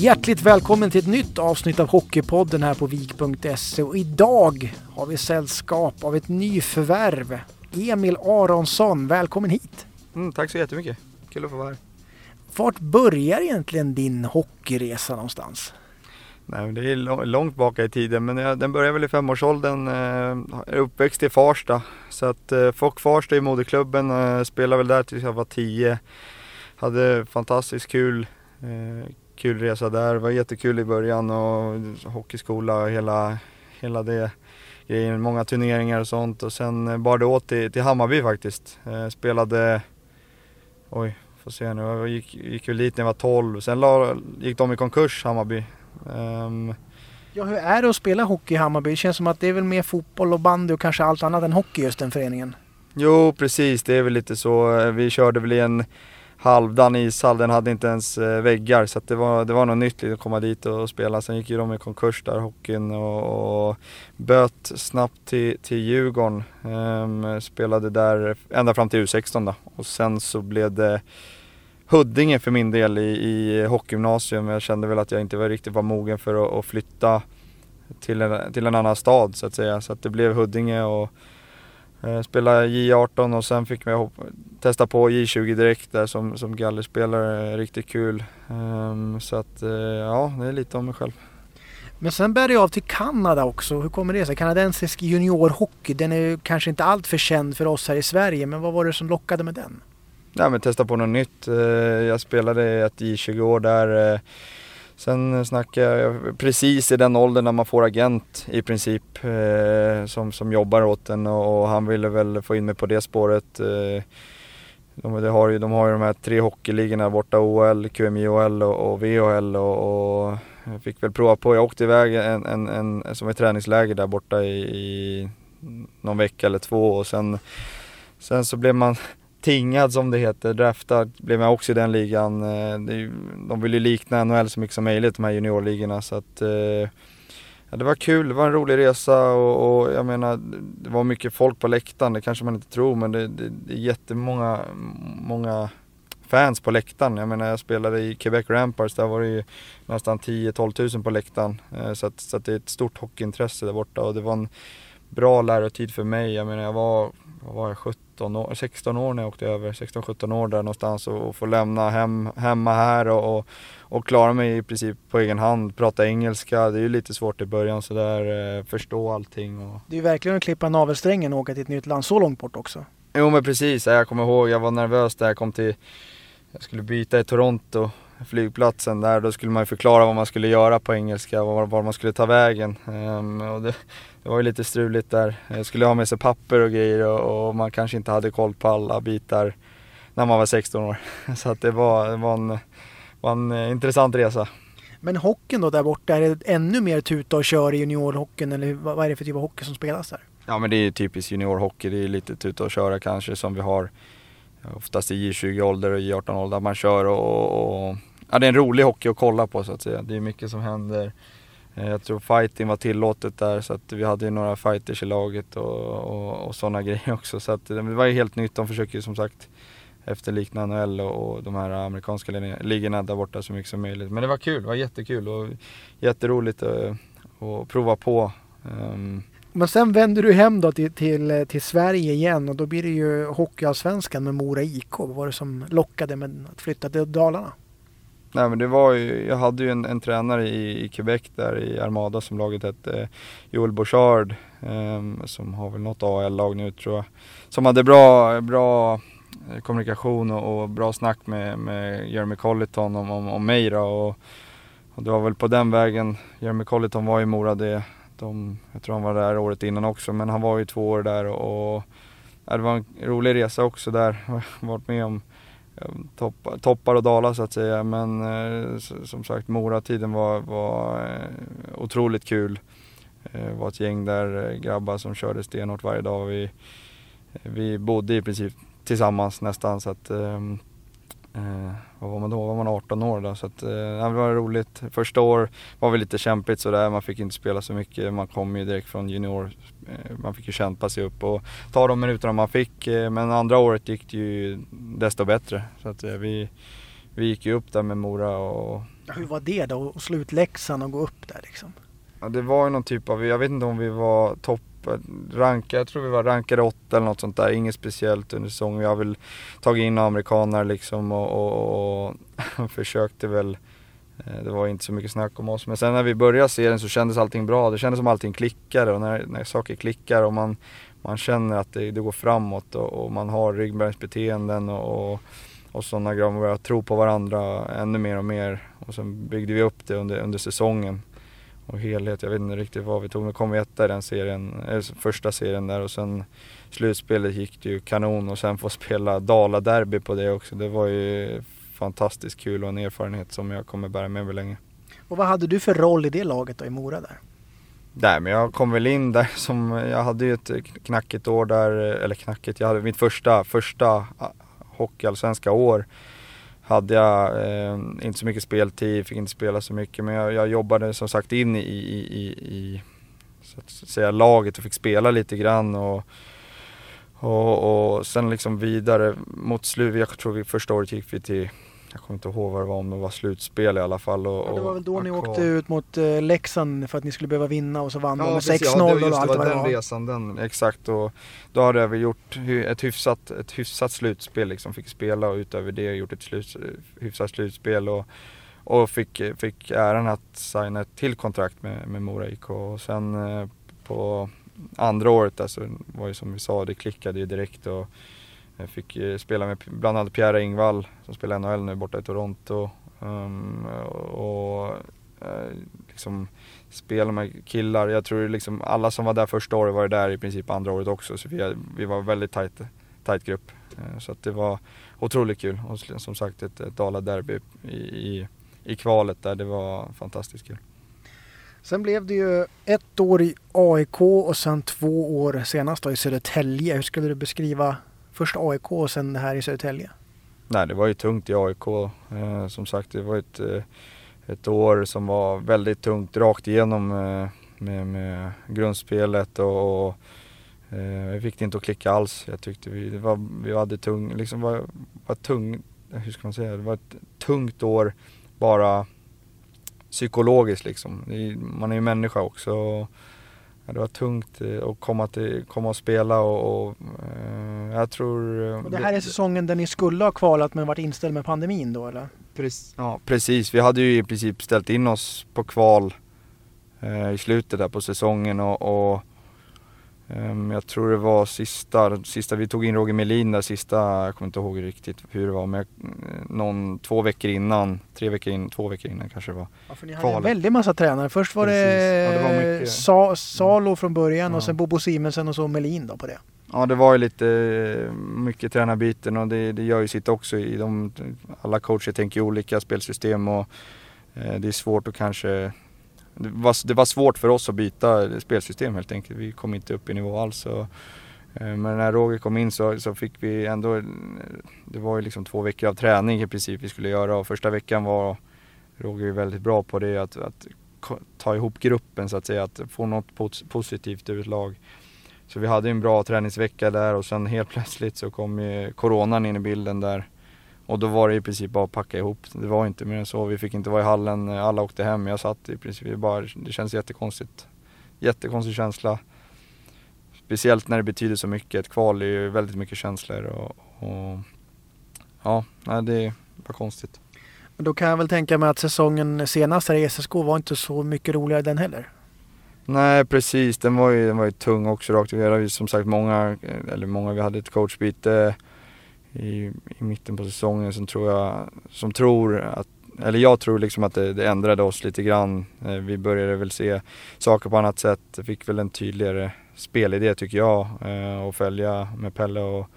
Hjärtligt välkommen till ett nytt avsnitt av Hockeypodden här på vik.se och idag har vi sällskap av ett nyförvärv. Emil Aronsson, välkommen hit! Mm, tack så jättemycket, kul att få vara här. Vart börjar egentligen din hockeyresa någonstans? Nej, det är långt bak i tiden men den började väl i femårsåldern. Jag är uppväxt i Farsta så att eh, Fock Farsta i moderklubben. Eh, spelade väl där tills jag var tio. Hade fantastiskt kul. Eh, kul resa där. Det var jättekul i början och hockeyskola och hela, hela det grejen. Många turneringar och sånt och sen bar det åt till, till Hammarby faktiskt. spelade, oj, får se nu, jag gick, gick väl dit när jag var 12. Sen la, gick de i konkurs Hammarby Um, ja, hur är det att spela hockey i Hammarby? Det känns som att det är väl mer fotboll och bandy och kanske allt annat än hockey just den föreningen. Jo, precis. Det är väl lite så. Vi körde väl i en halvdan ishall. Den hade inte ens eh, väggar så det, var, det var något nytt att komma dit och spela. Sen gick ju de i konkurs där, hockeyn och, och böt snabbt till, till Djurgården. Ehm, spelade där ända fram till U16 då. Och sen så blev det Huddinge för min del i, i hockeygymnasium. Jag kände väl att jag inte var riktigt var mogen för att, att flytta till en, till en annan stad så att säga. Så att det blev Huddinge och eh, spela J18 och sen fick jag testa på J20 direkt där som, som gallerspelare. Riktigt kul. Um, så att eh, ja, det är lite om mig själv. Men sen bär det av till Kanada också. Hur kommer det sig? Kanadensisk juniorhockey, den är kanske inte allt för känd för oss här i Sverige, men vad var det som lockade med den? ja, men testa på något nytt. Eh, jag spelade ett J20 år där. Sen snackade jag precis i den åldern när man får agent i princip eh, som, som jobbar åt en och, han ville väl få in mig på det spåret. Eh, de, de, har ju, de har ju de här tre hockeyligorna borta, OL, QMJHL och, och VHL och, och jag fick väl prova på. Jag åkte iväg en, en, en, som ett träningsläger där borta i, i någon vecka eller två och sen, sen så blev man tingad som det heter, draftad blev jag också i den ligan. Eh, de vill ju likna NHL så mycket som möjligt de här juniorligorna så att eh, ja, det var kul, det var en rolig resa och, och, jag menar det var mycket folk på läktaren, det kanske man inte tror men det, det, det är jättemånga många fans på läktaren. Jag menar jag spelade i Quebec Ramparts, där var det ju nästan 10-12 tusen på läktaren. Eh, så, att, så att det är ett stort hockeyintresse där borta och det var en bra lärotid för mig. Jag menar jag var, vad var jag, 17 17 år, 16 år när jag åkte över, 16-17 år där någonstans och, och få lämna hem, hemma här och, och, och, klara mig i princip på egen hand. Prata engelska, det är ju lite svårt i början sådär, eh, förstå allting. Och... Det är ju verkligen att klippa navelsträngen och åka till ett nytt land så långt bort också. Jo men precis, jag kommer ihåg, jag var nervös när jag kom till, jag skulle byta i Toronto flygplatsen där, då skulle man ju förklara vad man skulle göra på engelska, var, var man skulle ta vägen. Um, och det, det, var ju lite struligt där. Jag skulle ha med sig papper och grejer och, och, man kanske inte hade koll på alla bitar när man var 16 år. Så att det var, det var, en, var en eh, intressant resa. Men hockeyn då där borta, är det ännu mer tuta och kör i juniorhockeyn eller vad är det för typ av hockey som spelas där? Ja men det är typiskt juniorhockey, det är lite tuta och köra kanske som vi har oftast i J20-ålder och J18-ålder man kör och, och, ja, det är en rolig hockey att kolla på så att säga. Det är mycket som händer. Eh, jag tror fighting var tillåtet där så att vi hade ju några fighters i laget och, och, och sådana grejer också. Så att eh, det var ju helt nytt. De försöker ju som sagt efterlikna NHL och, och de här amerikanska ligorna där borta så mycket som möjligt. Men det var kul, det var jättekul och jätteroligt eh, att, prova på. Um, men sen vänder du hem då till, till, till Sverige igen och då blir det ju Hockeyallsvenskan med Mora IK. Vad var det som lockade med att flytta till Dalarna? Nej men det var ju, jag hade ju en, en tränare i, i, Quebec där i Armada som laget hette, eh, Joel Bouchard, eh, som har väl något AL-lag nu tror jag. Som hade bra, bra eh, kommunikation och, och bra snack med, med Jeremy Colliton om, om, om mig då. Och, och det var väl på den vägen, Jeremy Colliton var i Mora det, de, jag tror han var där året innan också, men han var ju två år där och, och det var en rolig resa också där, varit med om Ehm, toppar, toppar och dalar så att säga. Men eh, som sagt Mora-tiden var, var eh, otroligt kul. Det var ett gäng där eh, grabbar som körde stenhårt varje dag. Vi, eh, vi bodde i princip tillsammans nästan så att ehm, Eh, vad var man då? Var man 18 år då? Så att, eh, det var roligt. Första år var väl lite kämpigt sådär. Man fick inte spela så mycket. Man kom ju direkt från junior. Eh, man fick ju kämpa sig upp och ta de minuterna man fick. Eh, men andra året gick det ju desto bättre. Så att eh, vi, vi gick ju upp där med Mora och... Hur var det då att slå ut Leksand och gå upp där liksom? Ja, det var ju någon typ av, jag vet inte om vi var topp rankade, jag tror vi var rankade åtta eller något sånt där. Inget speciellt under säsongen. Vi har väl tagit in amerikaner liksom och, och, och försökte väl eh, det var inte så mycket snack om oss. Men sen när vi började serien så kändes allting bra. Det kändes som allting klickade och när, när saker klickar och man, man känner att det, det går framåt och, och man har ryggmärgsbeteenden och, och, och sådana grejer. Man börjar tro på varandra ännu mer och mer. Och sen byggde vi upp det under, under säsongen och helhet. Jag vet inte riktigt vad vi tog. Nu kom vi etta i den serien, första serien där och sen slutspelet gick det ju kanon och sen få spela Dala-derby på det också. Det var ju fantastiskt kul och en erfarenhet som jag kommer bära med mig länge. Och vad hade du för roll i det laget då i Mora där? Nej men jag kom väl in där som, jag hade ju ett knackigt år där, eller knackigt, jag hade mitt första, första hockeyallsvenska år hade jag eh, inte så mycket speltid, fick inte spela så mycket men jag, jag jobbade som sagt in i, i, i, i, så att säga laget och fick spela lite grann och, och, och sen liksom vidare mot slutet, jag tror vi första året gick vi till jag kommer inte ihåg vad det var, om det var slutspel i alla fall. Och, ja, det var väl då ni åkte ut mot uh, Leksand för att ni skulle behöva vinna och så vann ja, de med 6-0 ja, och allt vad det var. den resan, den, exakt. Och då hade vi gjort ett hyfsat, ett hyfsat slutspel liksom, fick spela och utöver det gjort ett slut, hyfsat slutspel. Och, och fick, fick äran att signa ett till kontrakt med, med Mora IK. Och sen eh, på andra året alltså, var ju som vi sa, det klickade ju direkt. Och, jag fick eh, spela med bland annat Pierre Ingvall som spelar NHL nu borta i Toronto. Um, och uh, liksom spela med killar. Jag tror liksom alla som var där första året var där i princip andra året också. Så vi, vi var en väldigt tajt, tajt grupp. Uh, så att det var otroligt kul. Och som sagt ett, ett Dala-derby i, i, i kvalet där. Det var fantastiskt kul. Sen blev det ju ett år i AIK och sen två år senast då i Södertälje. Hur skulle du beskriva först AIK och sen här i Södertälje? Nej, det var ju tungt i AIK. Eh, som sagt, det var ett, eh, ett år som var väldigt tungt rakt igenom eh, med, med grundspelet och, och eh, vi fick det inte att klicka alls. Jag tyckte vi, det var, vi hade tung, liksom var, var tung, hur ska man säga, det var ett tungt år bara psykologiskt liksom. Man är ju människa också. Och, Ja, det var tungt eh, att komma, till, komma och spela och, och eh, jag tror... Eh, och det här är säsongen där ni skulle ha kvalat men varit inställd med pandemin då eller? Precis, ja, precis. Vi hade ju i princip ställt in oss på kval eh, i slutet där på säsongen och, och Um, jag tror det var sista, sista, vi tog in Roger Melin där sista, jag kommer inte ihåg riktigt hur det var, men någon, två veckor innan, tre veckor in, två veckor innan kanske det var. Ja, för ni hade en väldig massa tränare. Först var Precis. det, ja, det var. Sa, Salo från början ja. och sen Bobo Simensen och så Melin då på det. Ja det var ju lite eh, mycket tränarbyten och det, det gör ju sitt också i de, alla coacher tänker olika spelsystem och eh, det är svårt att kanske det var, det var svårt för oss att byta spelsystem helt enkelt. Vi kom inte upp i nivå alls. Och, eh, men när Roger kom in så, så fick vi ändå, eh, det var ju liksom två veckor av träning i princip vi skulle göra och första veckan var Roger väldigt bra på det att, att ta ihop gruppen så att säga, att få något positivt ur ett lag. Så vi hade en bra träningsvecka där och sen helt plötsligt så kom ju coronan in i bilden där och då var det i princip bara att packa ihop. Det var inte mer än så. Vi fick inte vara i hallen, alla åkte hem. Jag satt i princip bara, det känns jättekonstigt. Jättekonstig känsla. Speciellt när det betyder så mycket. Ett kval är ju väldigt mycket känslor och, och ja, nej, det var konstigt. Men då kan jag väl tänka mig att säsongen senast här i SSK var inte så mycket roligare den heller? Nej precis, den var ju, den var ju tung också rakt Vi hade som sagt många, eh, eller många, vi hade ett coachbyte i, i mitten på säsongen som tror jag, som tror att eller jag tror liksom att det, det ändrade oss lite grann. Eh, vi började väl se saker på annat sätt, fick väl en tydligare spelidé tycker jag eh, och följa med Pelle och,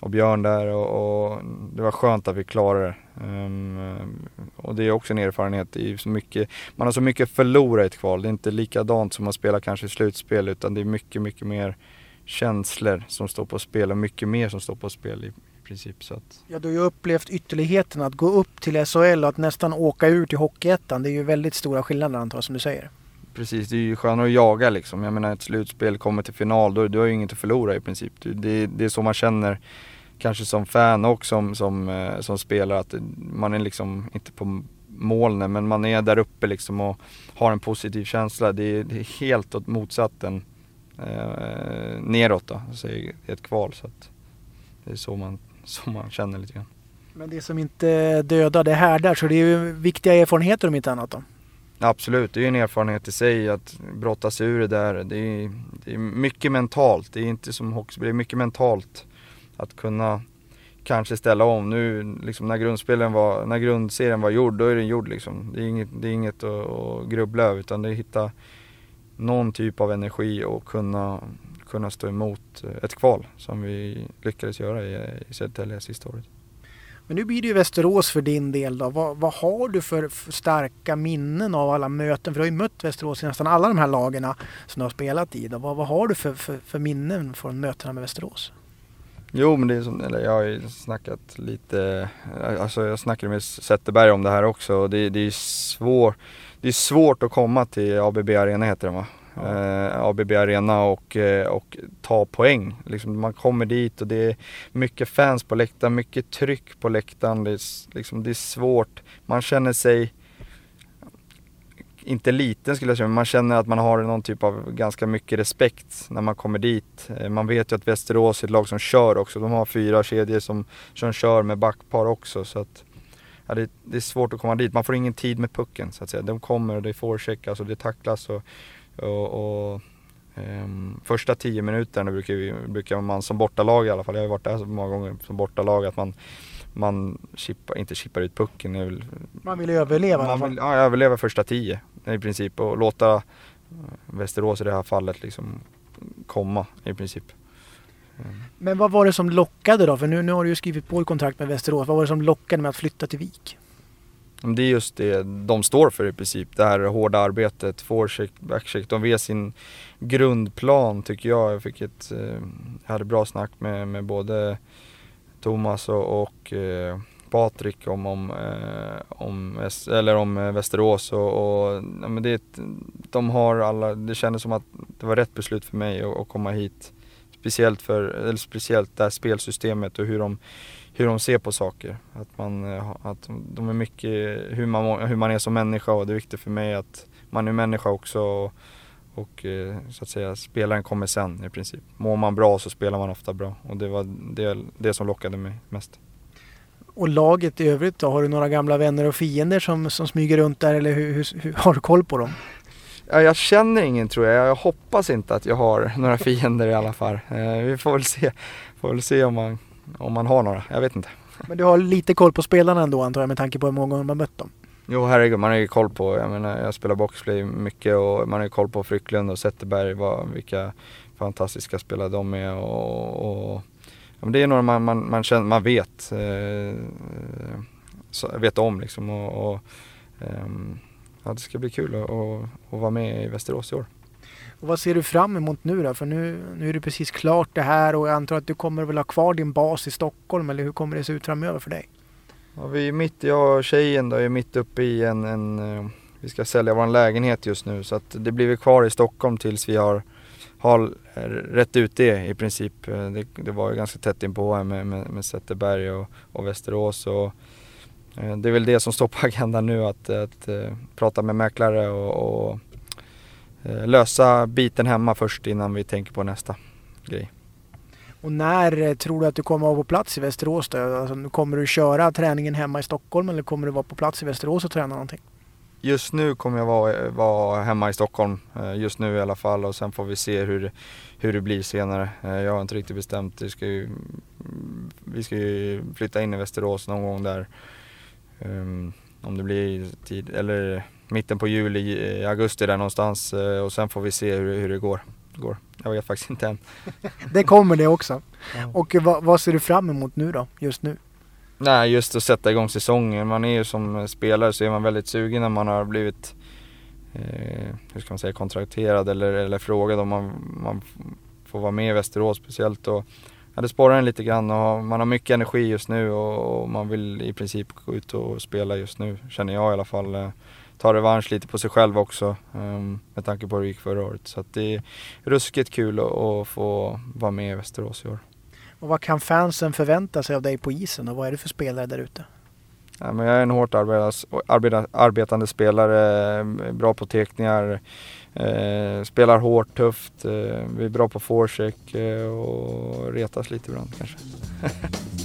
och Björn där och, och, det var skönt att vi klarade det. Um, och det är också en erfarenhet, är så mycket, man har så mycket förlora i ett kval. Det är inte likadant som att spela kanske slutspel utan det är mycket, mycket mer känslor som står på spel och mycket mer som står på spel i, princip. Så att... Ja, du har ju upplevt ytterligheten att gå upp till SHL och att nästan åka ur till Hockeyettan. Det är ju väldigt stora skillnader antar jag som du säger. Precis, det är ju skönare att jaga liksom. Jag menar ett slutspel kommer till final, då, du har ju inget att förlora i princip. Det, det är så man känner kanske som fan och som, som, eh, som spelare att man är liksom inte på molnen men man är där uppe liksom och har en positiv känsla. Det är, det är helt åt motsatten eh, neråt då, alltså i ett kval. Så att det är så man, så man känner lite grann. Men det som inte dödar, det härdar. Så det är ju viktiga erfarenheter om inte annat då? Absolut, det är en erfarenhet i sig att brotta sig ur det där. Det är, det är mycket mentalt. Det är inte som hockey, det är mycket mentalt. Att kunna kanske ställa om. Nu liksom när grundspelen var, när grundserien var gjord, då är den gjord liksom. Det är inget, det är inget att, att grubbla över utan det är att hitta någon typ av energi och kunna, kunna stå emot eh, ett kval som vi lyckades göra i, i Södertälje sista året. Men nu blir det ju Västerås för din del då. Vad, vad har du för, starka minnen av alla möten? För du har ju mött Västerås i nästan alla de här lagen som du har spelat i. Då. Vad, vad har du för, för, för minnen från mötena med Västerås? Jo men det är som, eller jag har ju snackat lite, alltså jag snackade med Zetterberg om det här också och det, det är svårt det är svårt att komma till ABB Arena heter det va? eh, ABB Arena och, eh, och ta poäng. Liksom, man kommer dit och det är mycket fans på läktaren, mycket tryck på läktaren. Det är, liksom, det är svårt. Man känner sig inte liten skulle jag säga, men man känner att man har någon typ av ganska mycket respekt när man kommer dit. Eh, man vet ju att Västerås är ett lag som kör också. De har fyra kedjor som, som kör med backpar också. Så att, ja, det, det, är svårt att komma dit. Man får ingen tid med pucken så att säga. De kommer och det forecheckas och det tacklas. Och, och, och um, första tio minuterna brukar, vi, brukar man som bortalag i alla fall, jag har varit där så många gånger som bortalag, att man man chippar, inte chippar ut pucken. Vill, man vill överleva man vill, Ja, överleva första tio i princip och låta eh, Västerås i det här fallet liksom komma i princip. Mm. Men vad var det som lockade då? För nu, nu har du ju skrivit på ett kontrakt med Västerås. Vad var det som lockade med att flytta till Vik? Det är just det de står för i princip. Det här hårda arbetet, forecheck, backcheck. De vet sin grundplan tycker jag. Jag, fick ett, eh, jag hade bra snack med, med både Thomas och, och eh, Patrik om, om, eh, om, eller om eh, Västerås och, och ja, men det, de har alla, det kändes som att det var rätt beslut för mig att, att komma hit. Speciellt för, eller speciellt det här spelsystemet och hur de hur de ser på saker. Att, man, eh, att de är mycket hur man, hur man är som människa och det är viktigt för mig att man är människa också och, och eh, så att säga spelaren kommer sen i princip. Mår man bra så spelar man ofta bra och det var det, det som lockade mig mest. Och laget i övrigt då? Har du några gamla vänner och fiender som, som smyger runt där eller hur, hur, hur har du koll på dem? Ja, jag känner ingen tror jag. Jag hoppas inte att jag har några fiender i alla fall. Eh, vi får väl se, får väl se om man om man har några, jag vet inte. Men du har lite koll på spelarna ändå antar jag med tanke på hur många gånger man mött dem? Jo herregud, man har ju koll på, jag menar jag spelar boxplay mycket och man har ju koll på Frycklund och Zetterberg, vad, vilka fantastiska spelare de är och, och det är några man, man, man, känner, man vet, eh, vet om liksom och, och eh, ja, det ska bli kul att, att, att vara med i Västerås i år. Och vad ser du fram emot nu då? För nu, nu är det precis klart det här och jag antar att du kommer väl ha kvar din bas i Stockholm eller hur kommer det se ut framöver för dig? Ja, vi är mitt, jag och tjejen då är mitt uppe i en, en eh, vi ska sälja vår lägenhet just nu så att det blir vi kvar i Stockholm tills vi har, har rätt ut det i princip. Eh, det, det var ju ganska tätt inpå här med, med, med Zetterberg och, och Västerås och eh, det är väl det som står på agendan nu att, att, att prata med mäklare och, och lösa biten hemma först innan vi tänker på nästa grej. Och när tror du att du kommer att vara på plats i Västerås? Då? Alltså, kommer du köra träningen hemma i Stockholm eller kommer du vara på plats i Västerås och träna någonting? Just nu kommer jag vara, vara hemma i Stockholm, eh, just nu i alla fall och sen får vi se hur, hur det blir senare. Jag har inte riktigt bestämt, vi ska ju, vi ska ju flytta in i Västerås någon gång där. Um, om det blir tid, eller mitten på juli, augusti där någonstans eh, och sen får vi se hur, hur det går. går. Jag vet faktiskt inte än. det kommer det också. Och vad, vad, ser du fram emot nu då, just nu? Nej, just att sätta igång säsongen. Man är ju som spelare så är man väldigt sugen när man har blivit, eh, hur ska man säga, kontrakterad eller, eller frågad om man, man får vara med i Västerås speciellt. Och, ja, det sporrar en lite grann och man har mycket energi just nu och, och man vill i princip gå ut och spela just nu, känner jag i alla fall eh, ta revansch lite på sig själv också eh, med tanke på hur det gick förra året. Så det är ruskigt kul att, att få vara med i Västerås i år. Och vad kan fansen förvänta sig av dig på isen och vad är du för spelare där ute? Ja, men jag är en hårt arbetande spelare, eh, bra på teckningar, eh, spelar hårt, tufft, eh, vi är bra på forecheck eh, och retas lite ibland kanske.